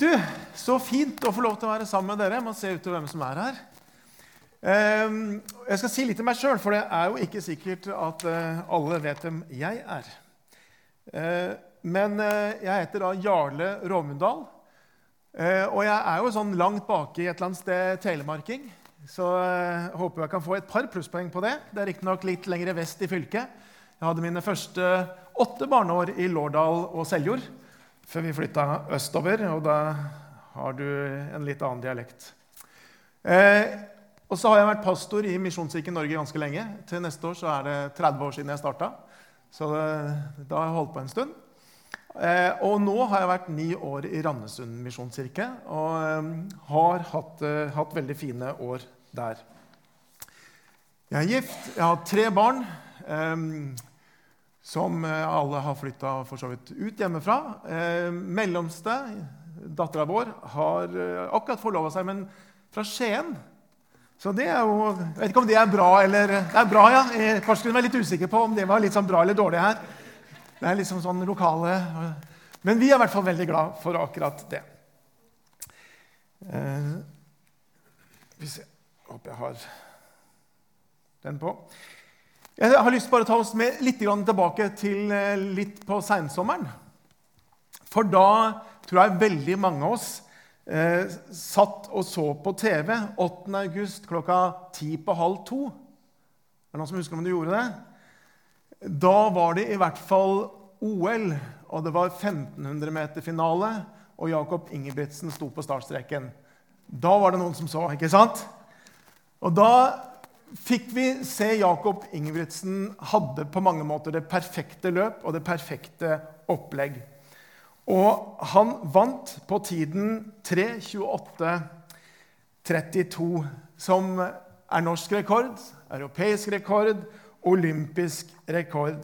Du, så fint å få lov til å være sammen med dere. Jeg må se utover hvem som er her. Ehm, jeg skal si litt om meg sjøl, for det er jo ikke sikkert at eh, alle vet hvem jeg er. Eh, men eh, jeg heter da Jarle Rovmundal. Og jeg er jo sånn langt baki et eller annet sted telemarking. Så jeg håper jeg kan få et par plusspoeng på det. Det er riktignok litt lenger vest i fylket. Jeg hadde mine første åtte barneår i Lårdal og Seljord før vi flytta østover, og da har du en litt annen dialekt. Eh, og så har jeg vært pastor i Misjonskirken Norge ganske lenge. Til neste år så er det 30 år siden jeg starta. Så det, da har jeg holdt på en stund. Eh, og nå har jeg vært ni år i Randesund misjonskirke og eh, har hatt, eh, hatt, veldig fine år der. Jeg er gift, jeg har tre barn. Eh, som eh, alle har flytta ut hjemmefra. Eh, mellomste, dattera vår, har eh, akkurat forlova seg, men fra Skien. Så det er jo Jeg vet ikke om det er bra eller Det er bra, ja. Kanskje kunne være litt usikker på om det var litt sånn bra eller dårlig her. Det er liksom sånn lokale Men vi er i hvert fall veldig glad for akkurat det. Eh, hvis jeg Håper jeg har den på. Jeg har lyst til å ta oss med litt tilbake til eh, litt på seinsommeren. For da tror jeg veldig mange av oss eh, satt og så på TV 8. august klokka ti på halv to. Er det noen som husker om du gjorde det? Da var det i hvert fall OL, og det var 1500-meterfinale, og Jakob Ingebrigtsen sto på startstreken. Da var det noen som så, ikke sant? Og da fikk vi se Jakob Ingebrigtsen hadde på mange måter det perfekte løp og det perfekte opplegg. Og han vant på tiden 3.28,32, som er norsk rekord, europeisk rekord, olympisk rekord.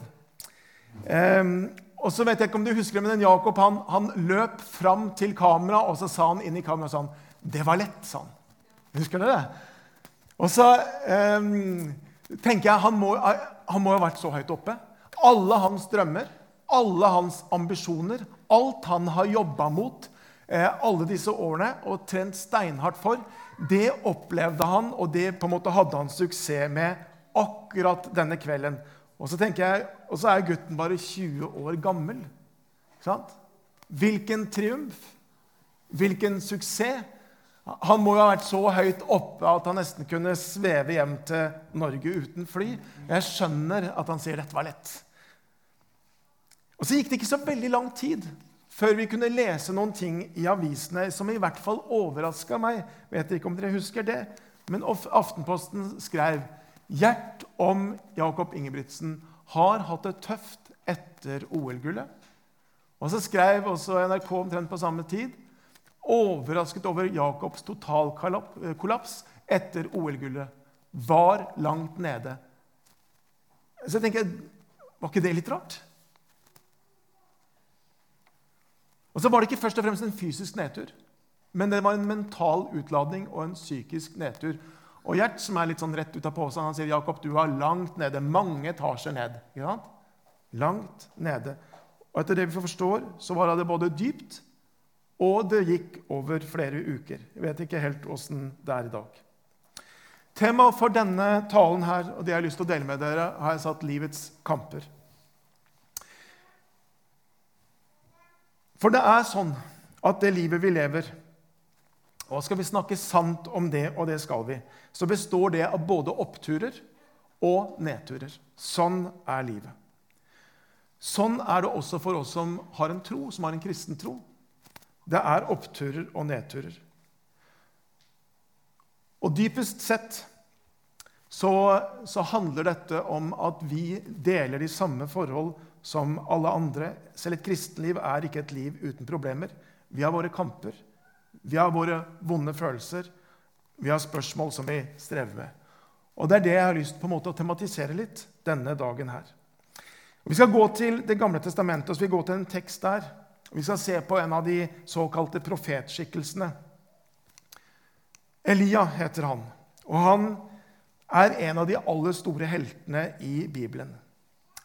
Um, og så vet jeg ikke om du husker det, men Jakob han, han løp fram til kamera og så sa han inn i kameraet sånn Det var lett, sa han. Husker dere det? Og så eh, tenker jeg han må, han ha vært så høyt oppe. Alle hans drømmer, alle hans ambisjoner, alt han har jobba mot eh, alle disse årene og trent steinhardt for, det opplevde han, og det på en måte hadde han suksess med akkurat denne kvelden. Og så tenker jeg, og så er gutten bare 20 år gammel. Hvilken triumf! Hvilken suksess! Han må jo ha vært så høyt oppe at han nesten kunne sveve hjem til Norge uten fly. Jeg skjønner at han sier dette var lett. Og Så gikk det ikke så veldig lang tid før vi kunne lese noen ting i avisene som i hvert fall overraska meg. Vet ikke om dere husker det, men Aftenposten skrev Gjert om Jakob Ingebrigtsen har hatt det tøft etter OL-gullet. Og så skrev også NRK omtrent på samme tid overrasket over Jakobs totalkollaps etter OL-gullet. Var langt nede. Så jeg tenker, Var ikke det litt rart? Og så var det ikke først og fremst en fysisk nedtur, men det var en mental utladning og en psykisk nedtur. Og Gjert, som er litt sånn rett ut av posen, han sier Jakob, du var langt nede. Mange etasjer ned. Langt nede. Og etter det vi forstår, så var det både dypt og det gikk over flere uker. Jeg vet ikke helt åssen det er i dag. Temaet for denne talen her, og det jeg har lyst til å dele med dere, har jeg satt 'livets kamper'. For det er sånn at det livet vi lever Og skal vi snakke sant om det, og det skal vi, så består det av både oppturer og nedturer. Sånn er livet. Sånn er det også for oss som har en tro, som har en kristen tro. Det er oppturer og nedturer. Og dypest sett så, så, handler dette om at vi deler de samme forhold som alle andre. Selv et kristenliv er ikke et liv uten problemer. Vi har våre kamper, vi har våre vonde følelser, vi har spørsmål som vi strever med. Og Det er det jeg har lyst på en måte å tematisere litt denne dagen her. Vi skal gå til Det gamle testamentet og så vi går til en tekst der vi skal se på en av de såkalte profetskikkelsene. Elia heter han, og han er en av de aller store heltene i Bibelen.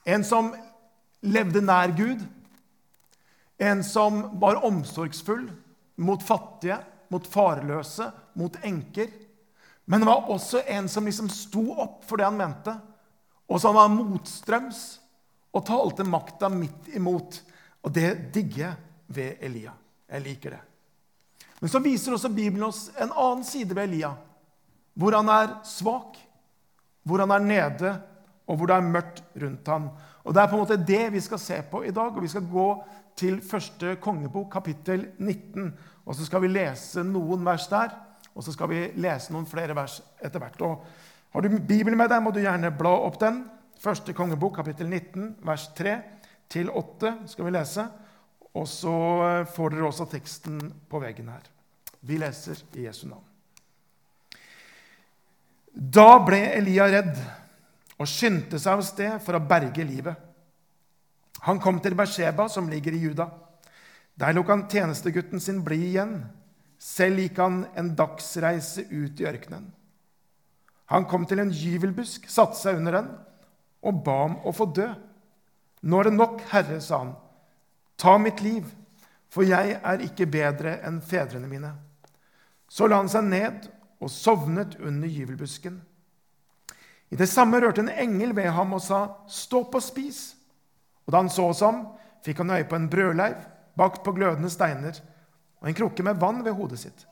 En som levde nær Gud, en som var omsorgsfull, mot fattige, mot farløse, mot enker. Men han var også en som liksom sto opp for det han mente, og som var motstrøms og talte makta midt imot. Og det digger jeg ved Elia. Jeg liker det. Men så viser også Bibelen oss en annen side ved Elia, hvor han er svak, hvor han er nede, og hvor det er mørkt rundt ham. Og Det er på en måte det vi skal se på i dag. og Vi skal gå til første kongebok, kapittel 19. Og så skal vi lese noen vers der, og så skal vi lese noen flere vers etter hvert. Og har du Bibelen med deg, må du gjerne bla opp den. Første kongebok, kapittel 19, vers 3 til 8 skal vi lese. Og så eh, får dere også teksten på veggen her. Vi leser i Jesu navn. Da ble Elia redd og skyndte seg av sted for å berge livet. Han kom til Bersheba, som ligger i Juda. Der lot han tjenestegutten sin bli igjen. Selv gikk han en dagsreise ut i ørkenen. Han kom til en gyvelbusk, satte seg under den og ba om å få dø. Nå er det nok, Herre, sa han. Ta mitt liv, for jeg er ikke bedre enn fedrene mine. Så la han seg ned og sovnet under gyvelbusken. I det samme rørte en engel ved ham og sa, 'Stå opp og spis.' Og da han så oss ham, fikk han øye på en brødleiv bakt på glødende steiner og en krukke med vann ved hodet sitt.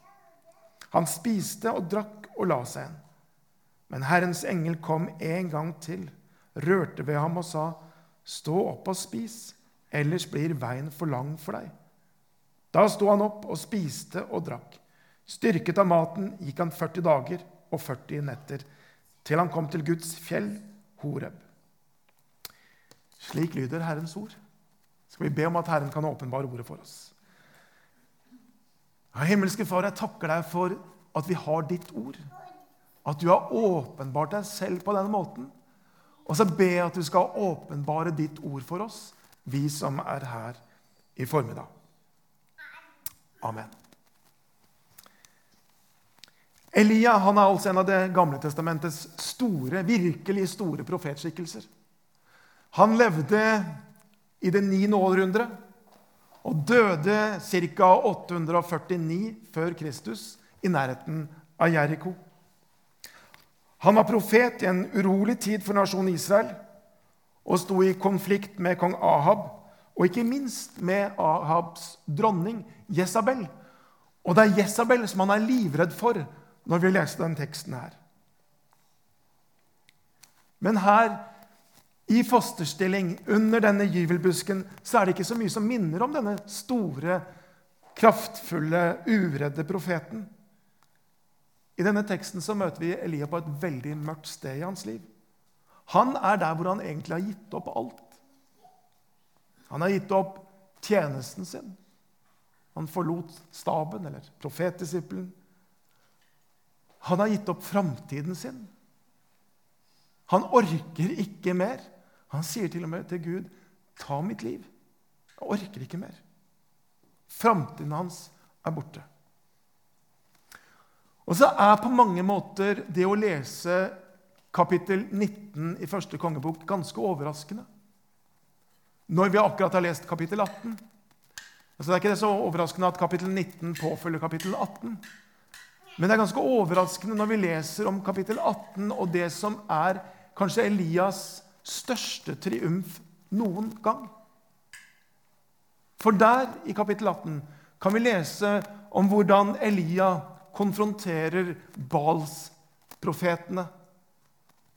Han spiste og drakk og la seg igjen. Men Herrens engel kom en gang til, rørte ved ham og sa, 'Stå opp og spis, ellers blir veien for lang for deg.' Da sto han opp og spiste og drakk. Styrket av maten gikk han 40 dager og 40 netter til han kom til Guds fjell, Horeb. Slik lyder Herrens ord. Skal vi be om at Herren kan åpenbare ordet for oss. Ja, himmelske Far, jeg takker deg for at vi har ditt ord. At du har åpenbart deg selv på denne måten. Og så jeg at du skal åpenbare ditt ord for oss, vi som er her i formiddag. Amen. Elia han er altså en av Det gamle testamentets store, virkelig store profetskikkelser. Han levde i det 9. århundre og døde ca. 849 før Kristus i nærheten av Jeriko. Han var profet i en urolig tid for nasjonen Israel og sto i konflikt med kong Ahab og ikke minst med Ahabs dronning Jesabel. Og det er Jesabel som han er livredd for når vi leser den teksten her. Men her, i fosterstilling, under denne gyvelbusken, så er det ikke så mye som minner om denne store, kraftfulle, uredde profeten. I denne teksten så møter vi Elia på et veldig mørkt sted i hans liv. Han er der hvor han egentlig har gitt opp alt. Han har gitt opp tjenesten sin. Han forlot staben, eller profetdisippelen. Han har gitt opp framtiden sin. Han orker ikke mer. Han sier til og med til Gud, 'Ta mitt liv. Jeg orker ikke mer.' Framtiden hans er borte. Og så er på mange måter det å lese kapittel 19 i første kongebok ganske overraskende. Når vi akkurat har lest kapittel 18. Altså det er ikke det så overraskende at kapittel 19 påfølger kapittel 18. Men det er ganske overraskende når vi leser om kapittel 18 og det som er kanskje Elias største triumf noen gang. For der, i kapittel 18, kan vi lese om hvordan Elia konfronterer Bals-profetene.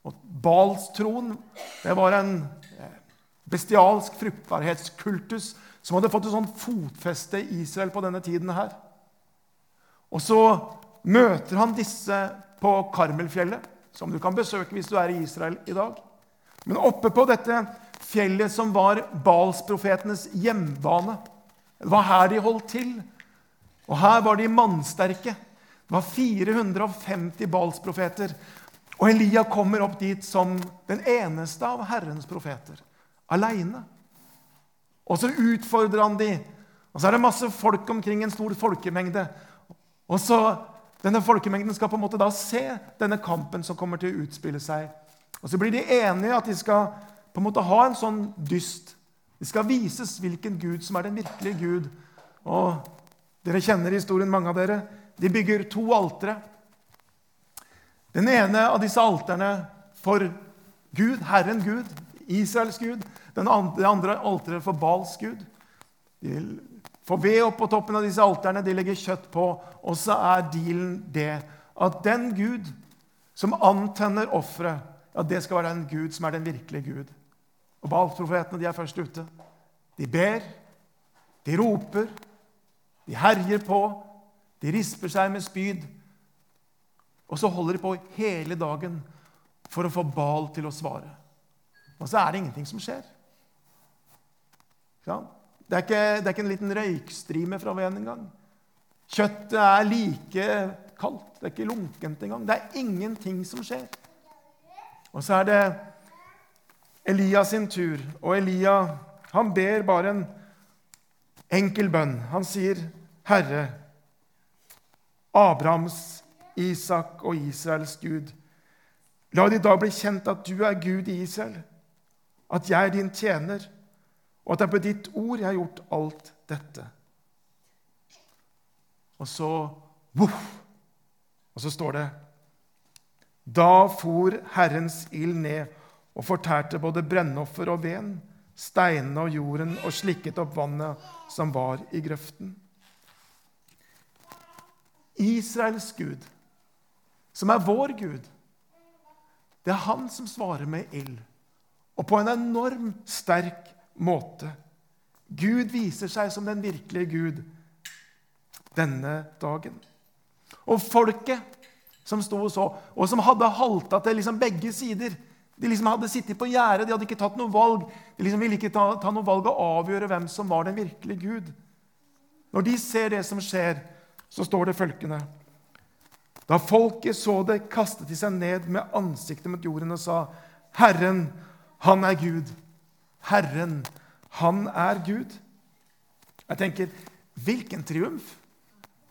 Og Bals-troen det var en eh, bestialsk fruktbarhetskultus som hadde fått et sånt fotfeste i Israel på denne tiden her. Og så møter han disse på Karmelfjellet, som du kan besøke hvis du er i Israel i dag. Men oppe på dette fjellet som var Balsprofetenes hjembane. Det var her de holdt til. Og her var de mannsterke. Det var 450 Balsprofeter. Og Elia kommer opp dit som den eneste av Herrens profeter. Aleine. Og så utfordrer han de. Og så er det masse folk omkring, en stor folkemengde. Og så denne folkemengden skal på en måte da se denne kampen som kommer til å utspille seg. Og Så blir de enige at de skal på en måte ha en sånn dyst. Det skal vises hvilken Gud som er den virkelige Gud. Og Dere kjenner historien, mange av dere. De bygger to altre. Den ene av disse alterne for Gud, Herren Gud, Israels Gud. Den andre, det alteret for Bals Gud. De får ved opp på toppen av disse alterne, de legger kjøtt på. Og så er dealen det at den Gud som antenner offeret, ja, det skal være den Gud som er den virkelige Gud. Og Baal-profetene de er først ute. De ber, de roper, de herjer på, de risper seg med spyd. Og så holder de på hele dagen for å få Bal til å svare. Og så er det ingenting som skjer. Ja? Det, er ikke, det er ikke en liten røykstrime fra veden engang. Kjøttet er like kaldt. Det er ikke lunkent engang. Det er ingenting som skjer. Og så er det Elias sin tur. Og Elia han ber bare en enkel bønn. Han sier, 'Herre, Abrahams, Isak og Israels Gud.' La det i dag bli kjent at du er Gud i Israel, at jeg er din tjener, og at det er på ditt ord jeg har gjort alt dette. Og så voff, Og så står det Da for Herrens ild ned og fortærte både brennoffer og veden, steinene og jorden, og slikket opp vannet som var i grøften. Israels Gud, som er vår Gud, det er han som svarer med ild, og på en enorm sterk måte. Gud viser seg som den virkelige Gud denne dagen. Og folket som sto og så, og som hadde halta til liksom begge sider De liksom hadde sittet på gjerdet, de hadde ikke tatt noe valg. De liksom ville ikke ta, ta noe valg og avgjøre hvem som var den virkelige Gud. Når de ser det som skjer, så står det følgende Da folket så det, kastet de seg ned med ansiktet mot jorden og sa, Herren, han er Gud. Herren, han er Gud. Jeg tenker, hvilken triumf!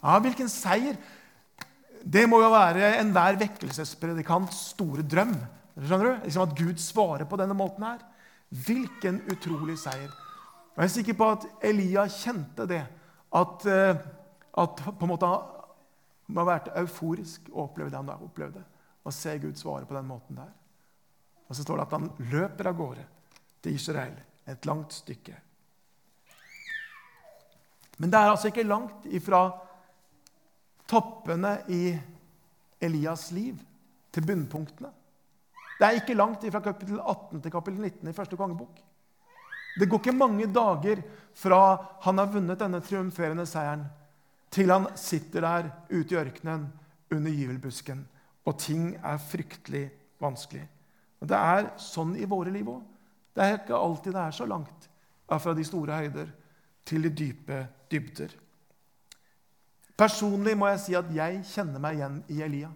Ja, Hvilken seier! Det må jo være enhver vekkelsespredikants store drøm. Skjønner du? Liksom At Gud svarer på denne måten her. Hvilken utrolig seier. Jeg er sikker på at Elia kjente det. At, eh, at på en måte må ha vært euforisk å oppleve det han da opplevde. Å se Gud svare på den måten der. Og så står det at han løper av gårde til Israel et langt stykke. Men det er altså ikke langt ifra toppene i Elias liv til bunnpunktene. Det er ikke langt fra kapittel 18 til kapittel 19 i første kongebok. Det går ikke mange dager fra han har vunnet denne triumferende seieren, til han sitter der ute i ørkenen under gyvelbusken, og ting er fryktelig vanskelig. Og Det er sånn i våre liv òg. Det er ikke alltid det er så langt fra de store høyder til de dype dybder. Personlig må jeg si at jeg kjenner meg igjen i Elia.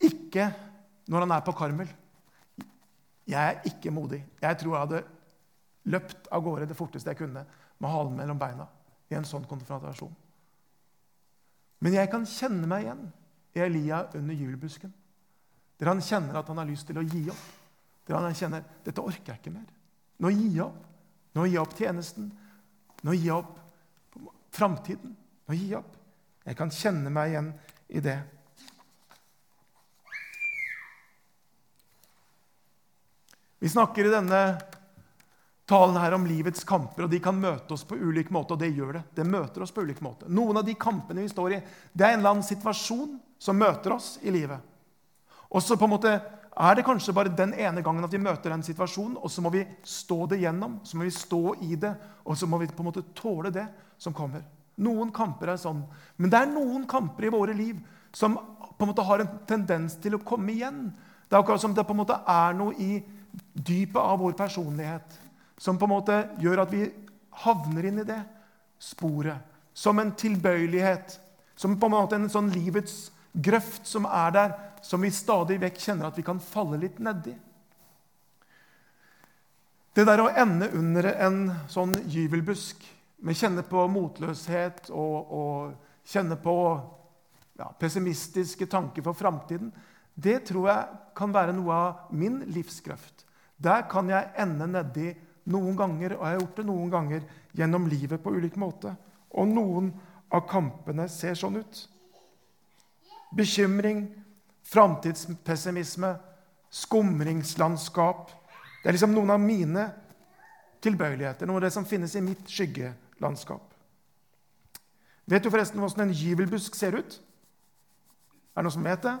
Ikke når han er på Karmel. Jeg er ikke modig. Jeg tror jeg hadde løpt av gårde det forteste jeg kunne med halen mellom beina i en sånn konfrontasjon. Men jeg kan kjenne meg igjen i Elia under jubelbusken. der han kjenner at han har lyst til å gi opp. Der han kjenner dette orker jeg ikke mer. Nå gir jeg opp. Nå gir jeg opp tjenesten. Nå gir jeg opp framtiden. Nå gir jeg opp. Jeg kan kjenne meg igjen i det. Vi snakker i denne talen her om livets kamper, og de kan møte oss på ulik måte. Og det gjør det. Det møter oss på ulik måte. Noen av de kampene vi står i, det er en eller annen situasjon som møter oss i livet. Og så på en måte er det kanskje bare den ene gangen at vi møter den situasjonen, og så må vi stå det gjennom, så må vi stå i det, og så må vi på en måte tåle det som kommer. Noen kamper er sånn. Men det er noen kamper i våre liv som på en måte har en tendens til å komme igjen. Det er akkurat som det på en måte er noe i dypet av vår personlighet som på en måte gjør at vi havner inn i det sporet. Som en tilbøyelighet. Som på en måte en sånn livets grøft som er der, som vi stadig vekk kjenner at vi kan falle litt nedi. Det der å ende under en sånn gyvelbusk med kjenne på motløshet og, og kjenne på ja, pessimistiske tanker for framtiden, det tror jeg kan være noe av min livskreft. Der kan jeg ende nedi noen ganger, og jeg har gjort det noen ganger gjennom livet på ulik måte. Og noen av kampene ser sånn ut. Bekymring, framtidspessimisme, skumringslandskap. Det er liksom noen av mine tilbøyeligheter, noe av det som finnes i mitt skyggelandskap. Vet du forresten hvordan en gyvelbusk ser ut? Er det noen som vet det?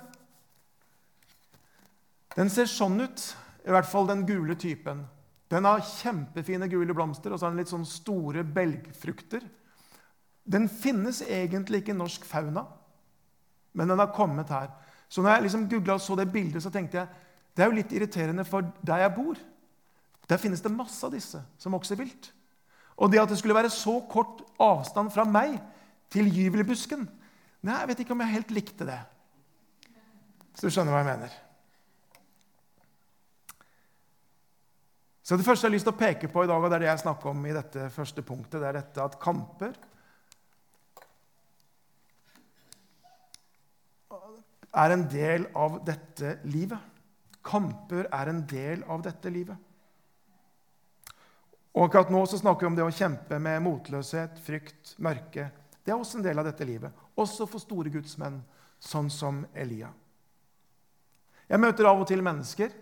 Den ser sånn ut, i hvert fall den gule typen. Den har kjempefine gule blomster og så har den litt sånn store belgfrukter. Den finnes egentlig ikke i norsk fauna, men den har kommet her. Så når jeg liksom googla og så det bildet, så tenkte jeg det er jo litt irriterende for der jeg bor. Der finnes det masse av disse som vokser vilt. Og det at det skulle være så kort avstand fra meg til gyvelbusken Nei, jeg vet ikke om jeg helt likte det. Så du skjønner hva jeg mener. Så Det første jeg har lyst til å peke på i dag, og det er det jeg snakker om i dette første punktet, det er dette at kamper er en del av dette livet. Kamper er en del av dette livet. Og akkurat nå så snakker vi om det å kjempe med motløshet, frykt, mørke. Det er også en del av dette livet, også for store gudsmenn, sånn som Elia. Jeg møter av og til mennesker.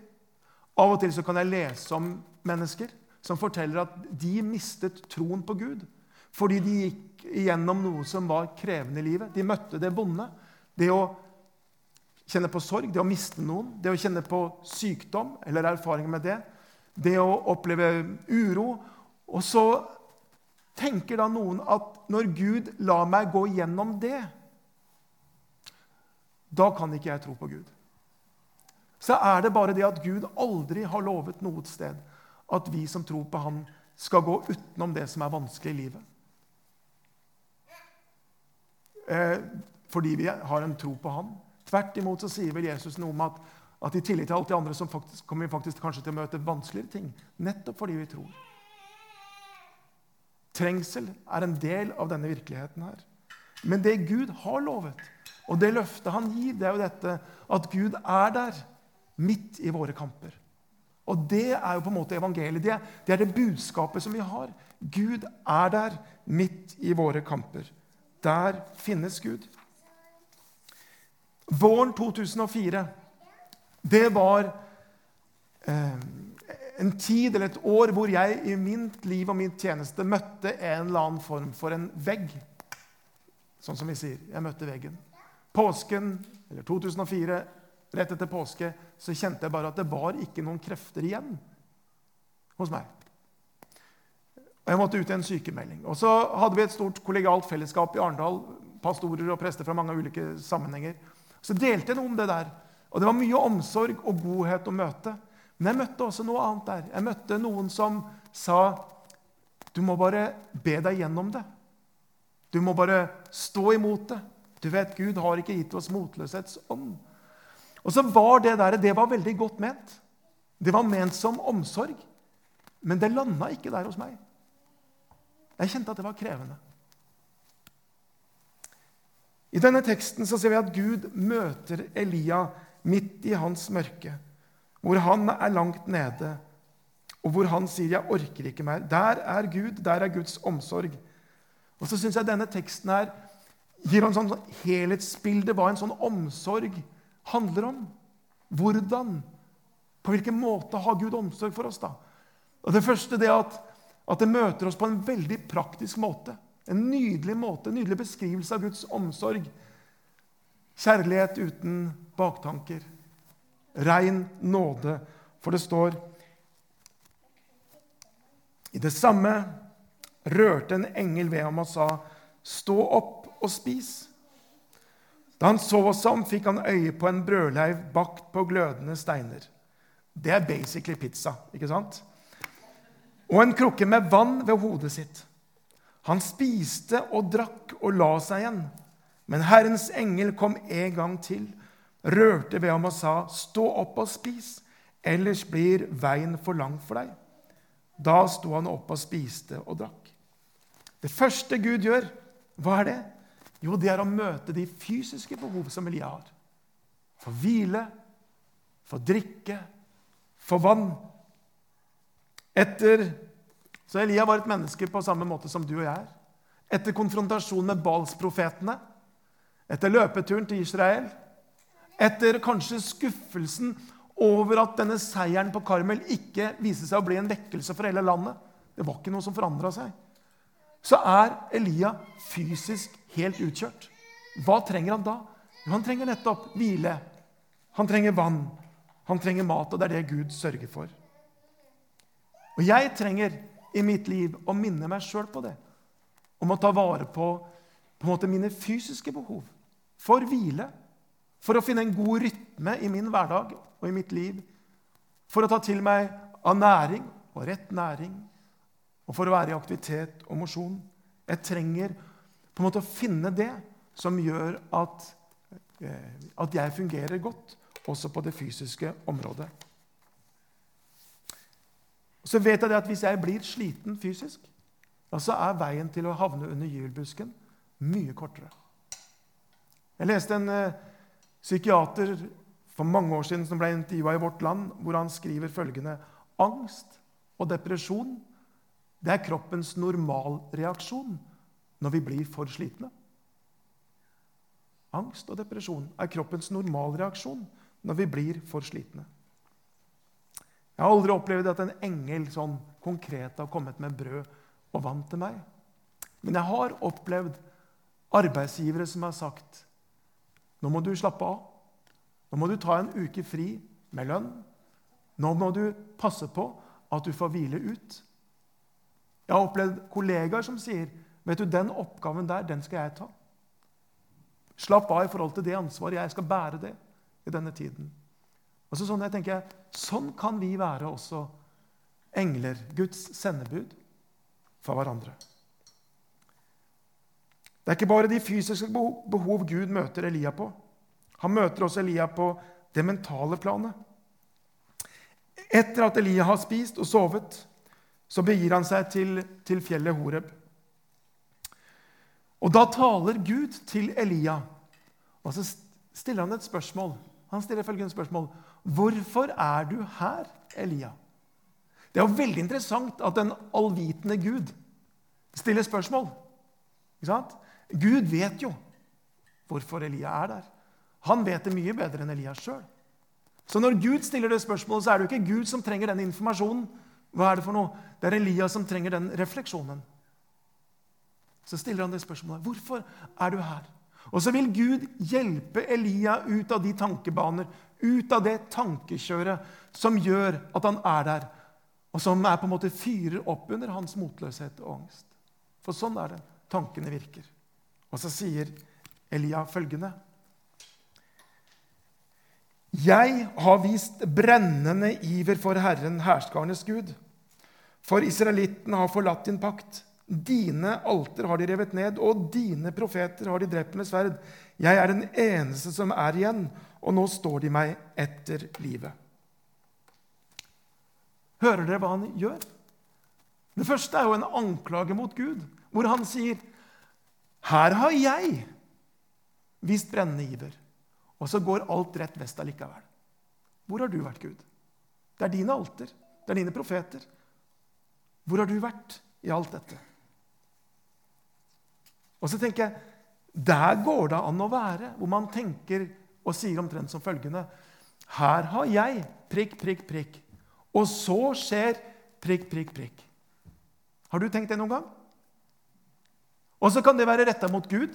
Av og til så kan jeg lese om mennesker som forteller at de mistet troen på Gud fordi de gikk igjennom noe som var krevende i livet. De møtte det vonde. Det å kjenne på sorg, det å miste noen, det å kjenne på sykdom eller erfaringer med det, det å oppleve uro. Og så tenker da noen at når Gud lar meg gå gjennom det, da kan ikke jeg tro på Gud. Så er det bare det at Gud aldri har lovet noe sted at vi som tror på Han, skal gå utenom det som er vanskelig i livet. Eh, fordi vi har en tro på Han. Tvert imot så sier vel Jesus noe om at, at i tillegg til alt det andre så faktisk, kommer vi faktisk kanskje til å møte vanskeligere ting. Nettopp fordi vi tror. Trengsel er en del av denne virkeligheten her. Men det Gud har lovet, og det løftet han gir, det er jo dette at Gud er der midt i våre kamper. Og det er jo på en måte evangeliet. Det, det er det budskapet som vi har. Gud er der midt i våre kamper. Der finnes Gud. Våren 2004, det var eh, en tid eller et år hvor jeg i mitt liv og min tjeneste møtte en eller annen form for en vegg. Sånn som vi sier. Jeg møtte veggen. Påsken, eller 2004, rett etter påske, så kjente jeg bare at det var ikke noen krefter igjen hos meg. Og Jeg måtte ut i en sykemelding. Og så hadde vi et stort kollegialt fellesskap i Arendal. Pastorer og prester fra mange ulike sammenhenger. Så delte jeg noe om det der. Og det var mye omsorg og godhet å møte. Men jeg møtte også noe annet der. Jeg møtte noen som sa du må bare be deg gjennom det. Du må bare stå imot det. Du vet, Gud har ikke gitt oss motløshetsånd. Og så var det der, det var veldig godt ment. Det var ment som omsorg. Men det landa ikke der hos meg. Jeg kjente at det var krevende. I denne teksten så ser vi at Gud møter Elia midt i hans mørke, hvor han er langt nede, og hvor han sier 'Jeg orker ikke mer'. Der er Gud, der er Guds omsorg. Og så syns jeg denne teksten her gir en sånn helhetsbilde hva en sånn omsorg handler om. Hvordan? På hvilken måte har Gud omsorg for oss? da? Og Det første er at, at det møter oss på en veldig praktisk måte. En nydelig måte, en nydelig beskrivelse av Guds omsorg. Kjærlighet uten baktanker. Rein nåde. For det står I det samme rørte en engel ved ham og sa, 'Stå opp og spis.' Da han så oss om, fikk han øye på en brødleiv bakt på glødende steiner. Det er basically pizza, ikke sant? Og en krukke med vann ved hodet sitt. Han spiste og drakk og la seg igjen. Men Herrens engel kom en gang til, rørte ved ham og sa, 'Stå opp og spis, ellers blir veien for lang for deg.' Da sto han opp og spiste og drakk. Det første Gud gjør, hva er det? Jo, det er å møte de fysiske behov som Elia har. For hvile, for drikke, for vann. Etter så Elia var et menneske på samme måte som du og jeg er. etter konfrontasjonen med Balsprofetene, etter løpeturen til Israel, etter kanskje skuffelsen over at denne seieren på Karmel ikke viste seg å bli en vekkelse for hele landet, det var ikke noe som forandra seg, så er Elia fysisk helt utkjørt. Hva trenger han da? Jo, han trenger nettopp hvile. Han trenger vann. Han trenger mat, og det er det Gud sørger for. Og jeg trenger i mitt liv å minne meg sjøl på det. Om å ta vare på, på en mine fysiske behov. For hvile. For å finne en god rytme i min hverdag og i mitt liv. For å ta til meg av næring og rett næring. Og for å være i aktivitet og mosjon. Jeg trenger på en måte å finne det som gjør at, eh, at jeg fungerer godt også på det fysiske området. Så vet jeg at hvis jeg blir sliten fysisk, så er veien til å havne under gyvelbusken mye kortere. Jeg leste en eh, psykiater for mange år siden som ble intervjua i Vårt Land, hvor han skriver følgende Angst og depresjon det er kroppens normalreaksjon når vi blir for slitne. Angst og depresjon er kroppens normalreaksjon når vi blir for slitne. Jeg har aldri opplevd at en engel sånn konkret har kommet med brød og vann til meg. Men jeg har opplevd arbeidsgivere som har sagt nå må du slappe av. Nå må du ta en uke fri med lønn. Nå må du passe på at du får hvile ut. Jeg har opplevd kollegaer som sier vet du, den oppgaven der, den skal jeg ta. Slapp av i forhold til det ansvaret. Jeg skal bære det i denne tiden. Og så sånn, jeg tenker, sånn kan vi være også engler, Guds sendebud, for hverandre. Det er ikke bare de fysiske behov Gud møter Elia på. Han møter også Elia på det mentale planet. Etter at Elia har spist og sovet, så begir han seg til, til fjellet Horeb. Og da taler Gud til Elia, og så stiller han et spørsmål. Han stiller følgende spørsmål.: Hvorfor er du her, Elia? Det er jo veldig interessant at den allvitende Gud stiller spørsmål. Ikke sant? Gud vet jo hvorfor Elia er der. Han vet det mye bedre enn Elia sjøl. Så når Gud stiller det spørsmålet, så er det jo ikke Gud som trenger den informasjonen. Hva er det for noe? Det er Elias som trenger den refleksjonen. Så stiller han det spørsmålet. Hvorfor er du her? Og så vil Gud hjelpe Elia ut av de tankebaner, ut av det tankekjøret som gjør at han er der, og som er på en måte fyrer opp under hans motløshet og angst. For sånn er det tankene virker. Og så sier Elia følgende jeg har vist brennende iver for Herren, herskarenes Gud. For israelittene har forlatt din pakt. Dine alter har de revet ned, og dine profeter har de drept med sverd. Jeg er den eneste som er igjen, og nå står de meg etter livet. Hører dere hva han gjør? Det første er jo en anklage mot Gud, hvor han sier, 'Her har jeg vist brennende iver.' Og så går alt rett vest allikevel. Hvor har du vært, Gud? Det er dine alter. Det er dine profeter. Hvor har du vært i alt dette? Og så tenker jeg, Der går det an å være, hvor man tenker og sier omtrent som følgende Her har jeg prikk, prikk, prikk. Og så skjer prikk, prikk, prikk. Har du tenkt det noen gang? Og så kan det være retta mot Gud.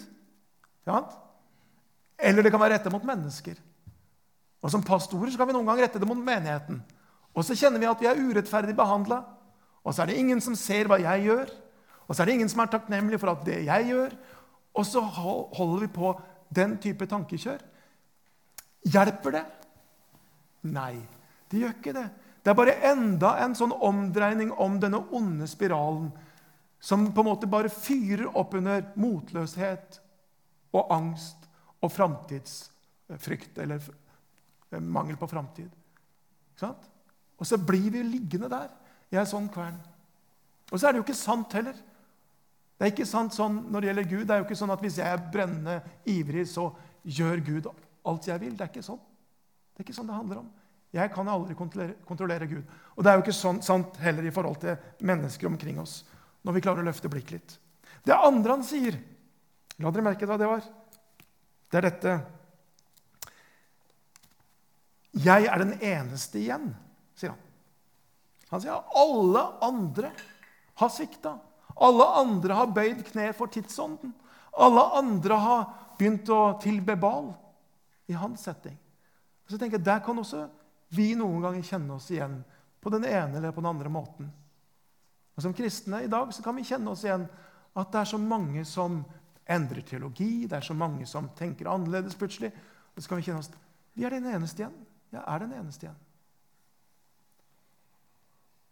Ja, eller det kan være rettet mot mennesker. Og Som pastorer så kan vi noen gang rette det mot menigheten. Og så kjenner vi at vi er urettferdig behandla. Og så er det ingen som ser hva jeg gjør. Og så er det ingen som er takknemlig for at det jeg gjør. Og så holder vi på den type tankekjør. Hjelper det? Nei, det gjør ikke det. Det er bare enda en sånn omdreining om denne onde spiralen som på en måte bare fyrer opp under motløshet og angst og framtidsfrykt eller mangel på framtid. Og så blir vi liggende der i en sånn kvern. Og så er det jo ikke sant heller. Det er ikke sant sånn når det gjelder Gud. Det er jo ikke sånn at hvis jeg er brennende ivrig, så gjør Gud alt jeg vil. Det er ikke sånn. Det er ikke sånn det handler om. Jeg kan aldri kontrollere, kontrollere Gud. Og det er jo ikke sånn, sant heller i forhold til mennesker omkring oss. når vi klarer å løfte blikket litt. Det andre han sier La dere merke hva det var. Det er dette. Jeg er den eneste igjen, sier han. Han sier at alle andre har svikta. Alle andre har bøyd kne for tidsånden. Alle andre har begynt å tilbe Bal i hans setting. Så tenker jeg, Der kan også vi noen ganger kjenne oss igjen på den ene eller på den andre måten. Og Som kristne i dag så kan vi kjenne oss igjen at det er så mange som endrer teologi, det er så mange som tenker annerledes plutselig. Og så kan vi kjenne oss vi er den eneste igjen. Jeg er den eneste igjen.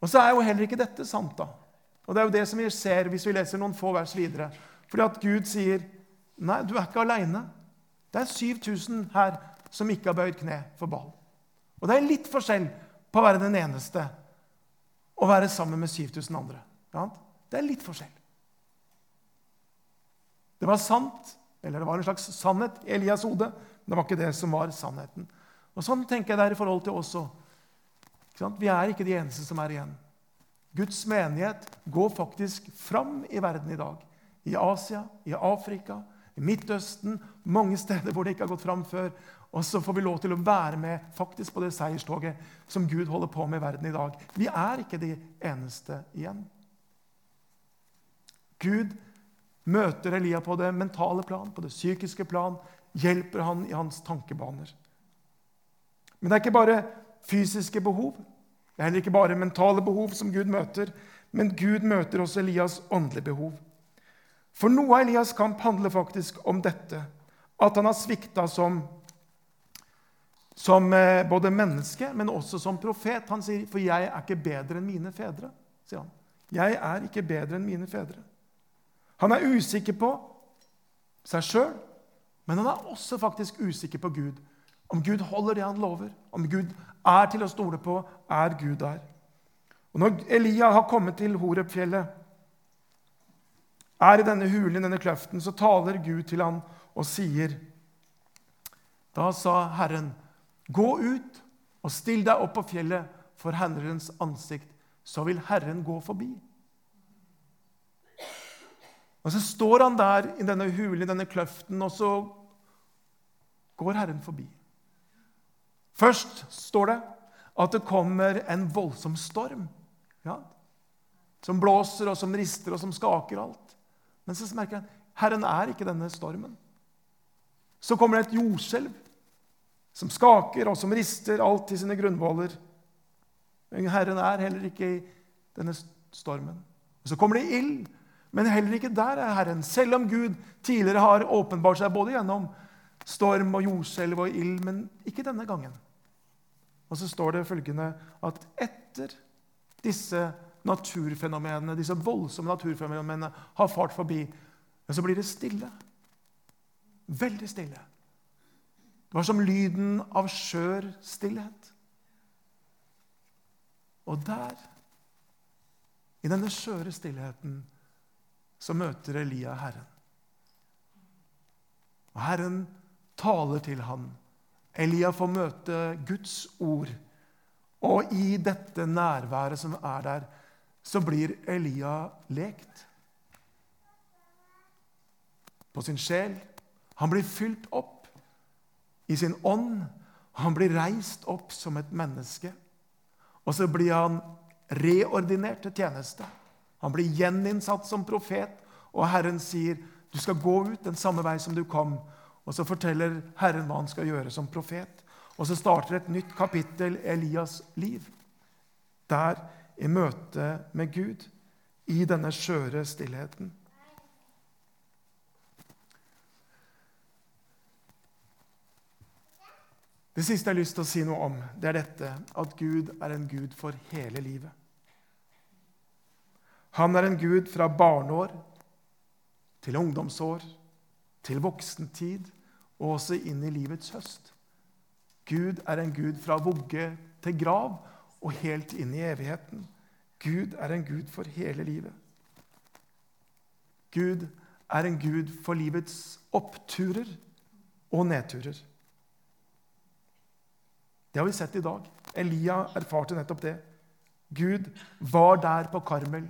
Og så er jo heller ikke dette sant, da. Og det er jo det som vi ser hvis vi leser noen få vers videre. Fordi at Gud sier, 'Nei, du er ikke aleine.' Det er 7000 her som ikke har bøyd kne for ball.' Og det er litt forskjell på å være den eneste og være sammen med 7000 andre. Det er litt forskjell. Det var sant, eller det var en slags sannhet i Elias hode, men det var ikke det som var sannheten. Og Sånn tenker jeg det er i forhold til oss òg. Vi er ikke de eneste som er igjen. Guds menighet går faktisk fram i verden i dag. I Asia, i Afrika, i Midtøsten, mange steder hvor det ikke har gått fram før. Og så får vi lov til å være med faktisk på det seierstoget som Gud holder på med i verden i dag. Vi er ikke de eneste igjen. Gud møter Elia på det mentale plan, på det psykiske plan, hjelper han i hans tankebaner. Men det er ikke bare fysiske behov. Det er heller ikke bare mentale behov som Gud møter, men Gud møter også Elias åndelige behov. For noe av Elias' kamp handler faktisk om dette, at han har svikta som, som eh, både menneske, men også som profet. Han sier, 'For jeg er ikke bedre enn mine fedre'. sier han. Jeg er ikke bedre enn mine fedre. Han er usikker på seg sjøl, men han er også faktisk usikker på Gud. Om Gud holder det han lover, om Gud er til å stole på, er Gud der. Og Når Elia har kommet til Horepfjellet, er i denne hulen, denne kløften, så taler Gud til ham og sier Da sa Herren, gå ut og still deg opp på fjellet for Herrens ansikt, så vil Herren gå forbi. Og Så står han der i denne hulen, i denne kløften, og så går Herren forbi. Først står det at det kommer en voldsom storm. Ja, som blåser, og som rister, og som skaker alt. Men så merker han Herren er ikke denne stormen. Så kommer det et jordskjelv som skaker og som rister alt til sine grunnvoller. Men Herren er heller ikke i denne stormen. Så kommer det ild, men heller ikke der er Herren. Selv om Gud tidligere har åpenbart seg både gjennom storm og jordskjelv og ild, men ikke denne gangen. Og så står det følgende at etter disse naturfenomenene, disse voldsomme naturfenomenene har fart forbi, men så blir det stille. Veldig stille. Det var som lyden av skjør stillhet. Og der, i denne skjøre stillheten, så møter Elia Herren. Og Herren taler til ham Elia får møte Guds ord. Og i dette nærværet som er der, så blir Elia lekt på sin sjel. Han blir fylt opp i sin ånd. Han blir reist opp som et menneske. Og så blir han reordinert til tjeneste. Han blir gjeninnsatt som profet, og Herren sier, 'Du skal gå ut den samme vei som du kom.' Og så forteller Herren hva han skal gjøre som profet. Og så starter et nytt kapittel Elias' liv. Der i møte med Gud, i denne skjøre stillheten. Det siste jeg har lyst til å si noe om, det er dette at Gud er en Gud for hele livet. Han er en Gud fra barneår til ungdomsår, til voksentid og også inn i livets høst. Gud er en Gud fra vugge til grav og helt inn i evigheten. Gud er en Gud for hele livet. Gud er en Gud for livets oppturer og nedturer. Det har vi sett i dag. Elia erfarte nettopp det. Gud var der på Karmel.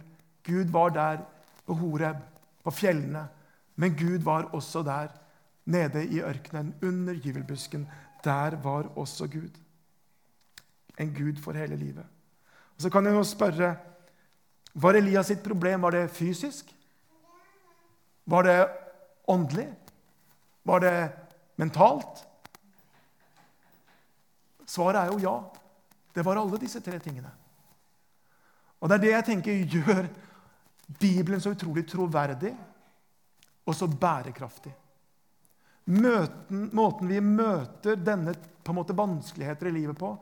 Gud var der på Horeb. på fjellene. Men Gud var også der, nede i ørkenen, under gyvelbusken. Der var også Gud. En Gud for hele livet. Og Så kan jeg jo spørre Var Elias sitt problem var det fysisk? Var det åndelig? Var det mentalt? Svaret er jo ja. Det var alle disse tre tingene. Og Det er det jeg tenker gjør Bibelen så utrolig troverdig og så bærekraftig. Møten, måten vi møter denne på en måte vanskeligheter i livet på,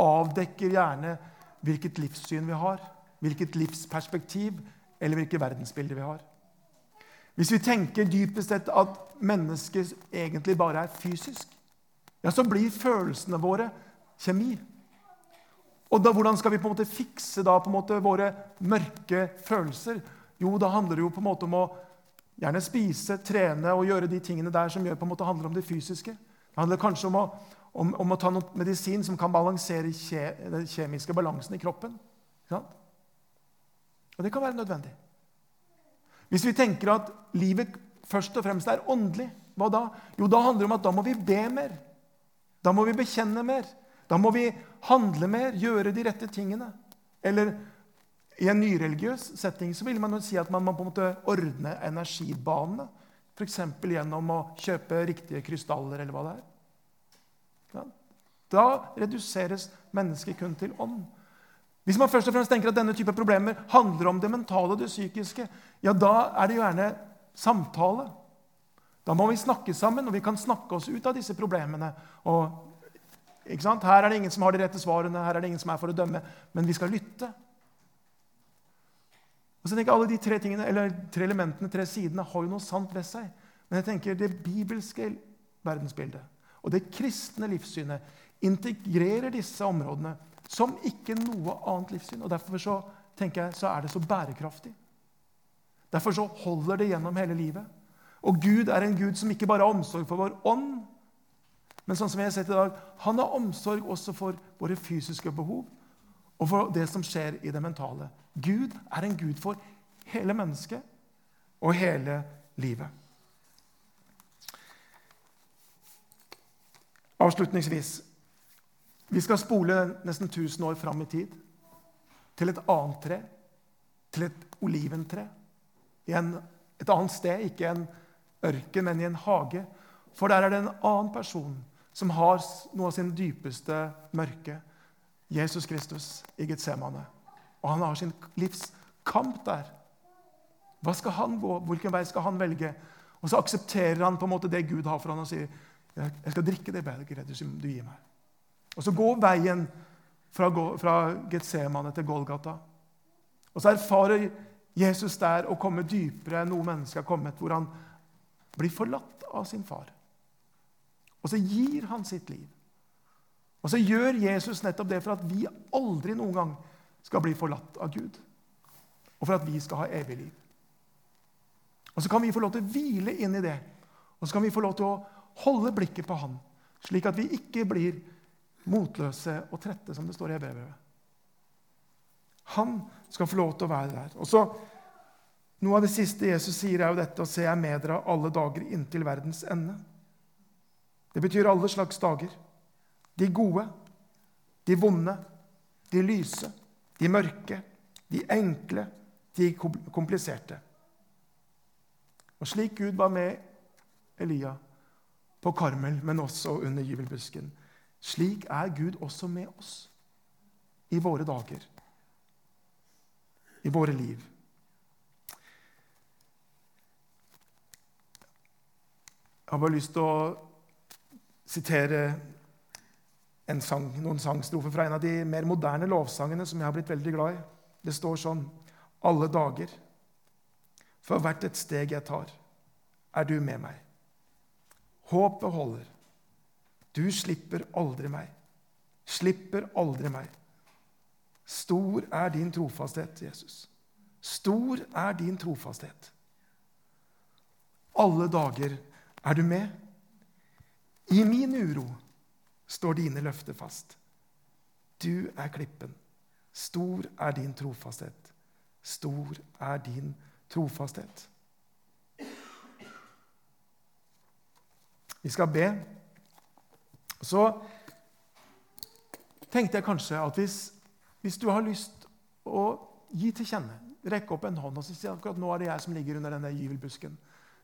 avdekker gjerne hvilket livssyn vi har, hvilket livsperspektiv eller hvilket verdensbilde vi har. Hvis vi tenker dypest sett at mennesket egentlig bare er fysisk, ja, så blir følelsene våre kjemi. Og da, Hvordan skal vi på en måte fikse da på en måte våre mørke følelser? Jo, da handler det jo på en måte om å gjerne spise, trene og gjøre de tingene der som gjør, på en måte handler om det fysiske. Det handler kanskje om å, om, om å ta noe medisin som kan balansere kje, den kjemiske balansen i kroppen. Og det kan være nødvendig. Hvis vi tenker at livet først og fremst er åndelig, hva da? Jo, da handler det om at da må vi be mer. Da må vi bekjenne mer. Da må vi handle mer, gjøre de rette tingene. Eller i en nyreligiøs setting så vil man jo si at man må på en måte ordne energibanene. F.eks. gjennom å kjøpe riktige krystaller, eller hva det er. Da reduseres mennesket kun til ånd. Hvis man først og fremst tenker at denne type problemer handler om det mentale og det psykiske, ja, da er det gjerne samtale. Da må vi snakke sammen, og vi kan snakke oss ut av disse problemene. Og, her er det ingen som har de rette svarene, her er det ingen som er for å dømme, men vi skal lytte. Og så tenker jeg Alle de tre, tingene, eller tre elementene, tre sidene, har jo noe sant ved seg. Men jeg tenker det bibelske verdensbildet og det kristne livssynet integrerer disse områdene som ikke noe annet livssyn. Og Derfor så, tenker jeg, så er det så bærekraftig. Derfor så holder det gjennom hele livet. Og Gud er en Gud som ikke bare har omsorg for vår ånd, men sånn som jeg har sett i dag, han har omsorg også for våre fysiske behov og for det som skjer i det mentale. Gud er en Gud for hele mennesket og hele livet. Avslutningsvis vi skal spole nesten 1000 år fram i tid, til et annet tre, til et oliventre. En, et annet sted, ikke en ørken, men i en hage. For der er det en annen person som har noe av sin dypeste mørke. Jesus Kristus i Getsemane. Og han har sin livs kamp der. Hva skal han gå? Hvilken vei skal han velge? Og så aksepterer han på en måte det Gud har for han og sier, 'Jeg skal drikke det begeret du gir meg.' Og så går veien fra, fra Getsemane til Golgata. Og så erfarer Jesus der å komme dypere enn noe menneske har kommet, hvor han blir forlatt av sin far. Og så gir han sitt liv. Og så gjør Jesus nettopp det for at vi aldri noen gang skal bli forlatt av Gud. Og for at vi skal ha evig liv. Og så kan vi få lov til å hvile inn i det. Og så kan vi få lov til å holde blikket på Han, slik at vi ikke blir motløse og trette, som det står i Hebrevet. Han skal få lov til å være der. Og så, Noe av det siste Jesus sier, er jo dette å se jeg med dere alle dager inntil verdens ende. Det betyr alle slags dager. De gode, de vonde, de lyse, de mørke, de enkle, de kompliserte. Og slik Gud var med Elia på Karmel, men også under gyvelbusken, slik er Gud også med oss i våre dager, i våre liv. Jeg har bare lyst til å sitere sang, noen sangstrofer fra en av de mer moderne lovsangene som jeg har blitt veldig glad i. Det står sånn Alle dager, for hvert et steg jeg tar, er du med meg. Håpet holder. Du slipper aldri meg. Slipper aldri meg. Stor er din trofasthet, Jesus. Stor er din trofasthet. Alle dager er du med. I min uro står dine løfter fast. Du er klippen. Stor er din trofasthet. Stor er din trofasthet. Vi skal be. Så tenkte jeg kanskje at hvis, hvis du har lyst å gi til kjenne, rekke opp en hånd og si at akkurat nå er det jeg som ligger under denne gyvelbusken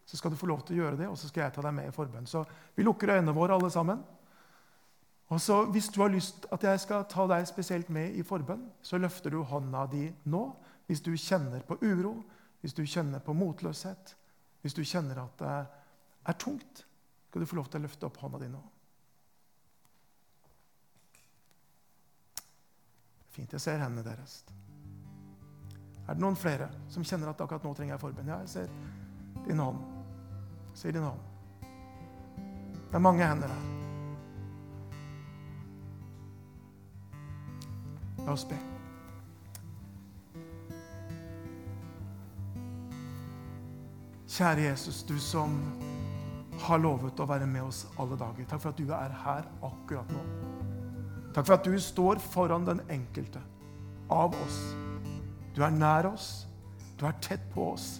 så skal du få lov til å gjøre det, og så skal jeg ta deg med i forbønn. Så vi lukker øynene våre, alle sammen. Og så Hvis du har lyst at jeg skal ta deg spesielt med i forbønn, så løfter du hånda di nå. Hvis du kjenner på uro, hvis du kjenner på motløshet, hvis du kjenner at det er tungt, skal du få lov til å løfte opp hånda di nå. Fint. Jeg ser hendene deres. Er det noen flere som kjenner at akkurat nå trenger jeg forbønn? Ja, jeg ser din hånd. Ser din hånd. Det er mange hender her. La oss be. Kjære Jesus, du som har lovet å være med oss alle dager. Takk for at du er her akkurat nå. Takk for at du står foran den enkelte av oss. Du er nær oss. Du er tett på oss.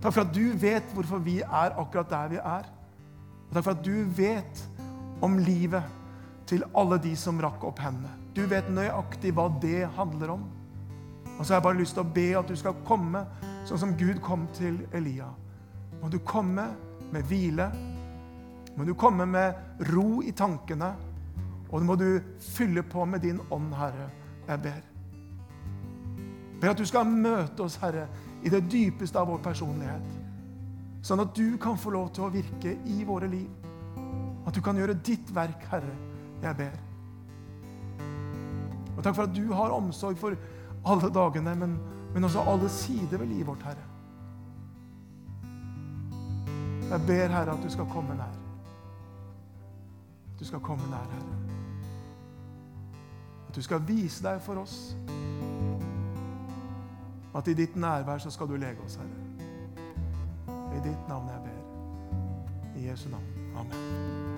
Takk for at du vet hvorfor vi er akkurat der vi er. Og takk for at du vet om livet til alle de som rakk opp hendene. Du vet nøyaktig hva det handler om. Og så har jeg bare lyst til å be at du skal komme sånn som Gud kom til Elia. Må du komme med hvile. Må du komme med ro i tankene. Og må du fylle på med din ånd, Herre. Jeg ber. Jeg ber at du skal møte oss, Herre, i det dypeste av vår personlighet. Sånn at du kan få lov til å virke i våre liv. At du kan gjøre ditt verk, Herre. Jeg ber. Og takk for at du har omsorg for alle dagene, men, men også alle sider ved livet vårt, Herre. Jeg ber, Herre, at du skal komme nær. Du skal komme nær, Herre. At du skal vise deg for oss. At i ditt nærvær så skal du lege oss, Herre. I ditt navn jeg ber. I Jesu navn. Amen.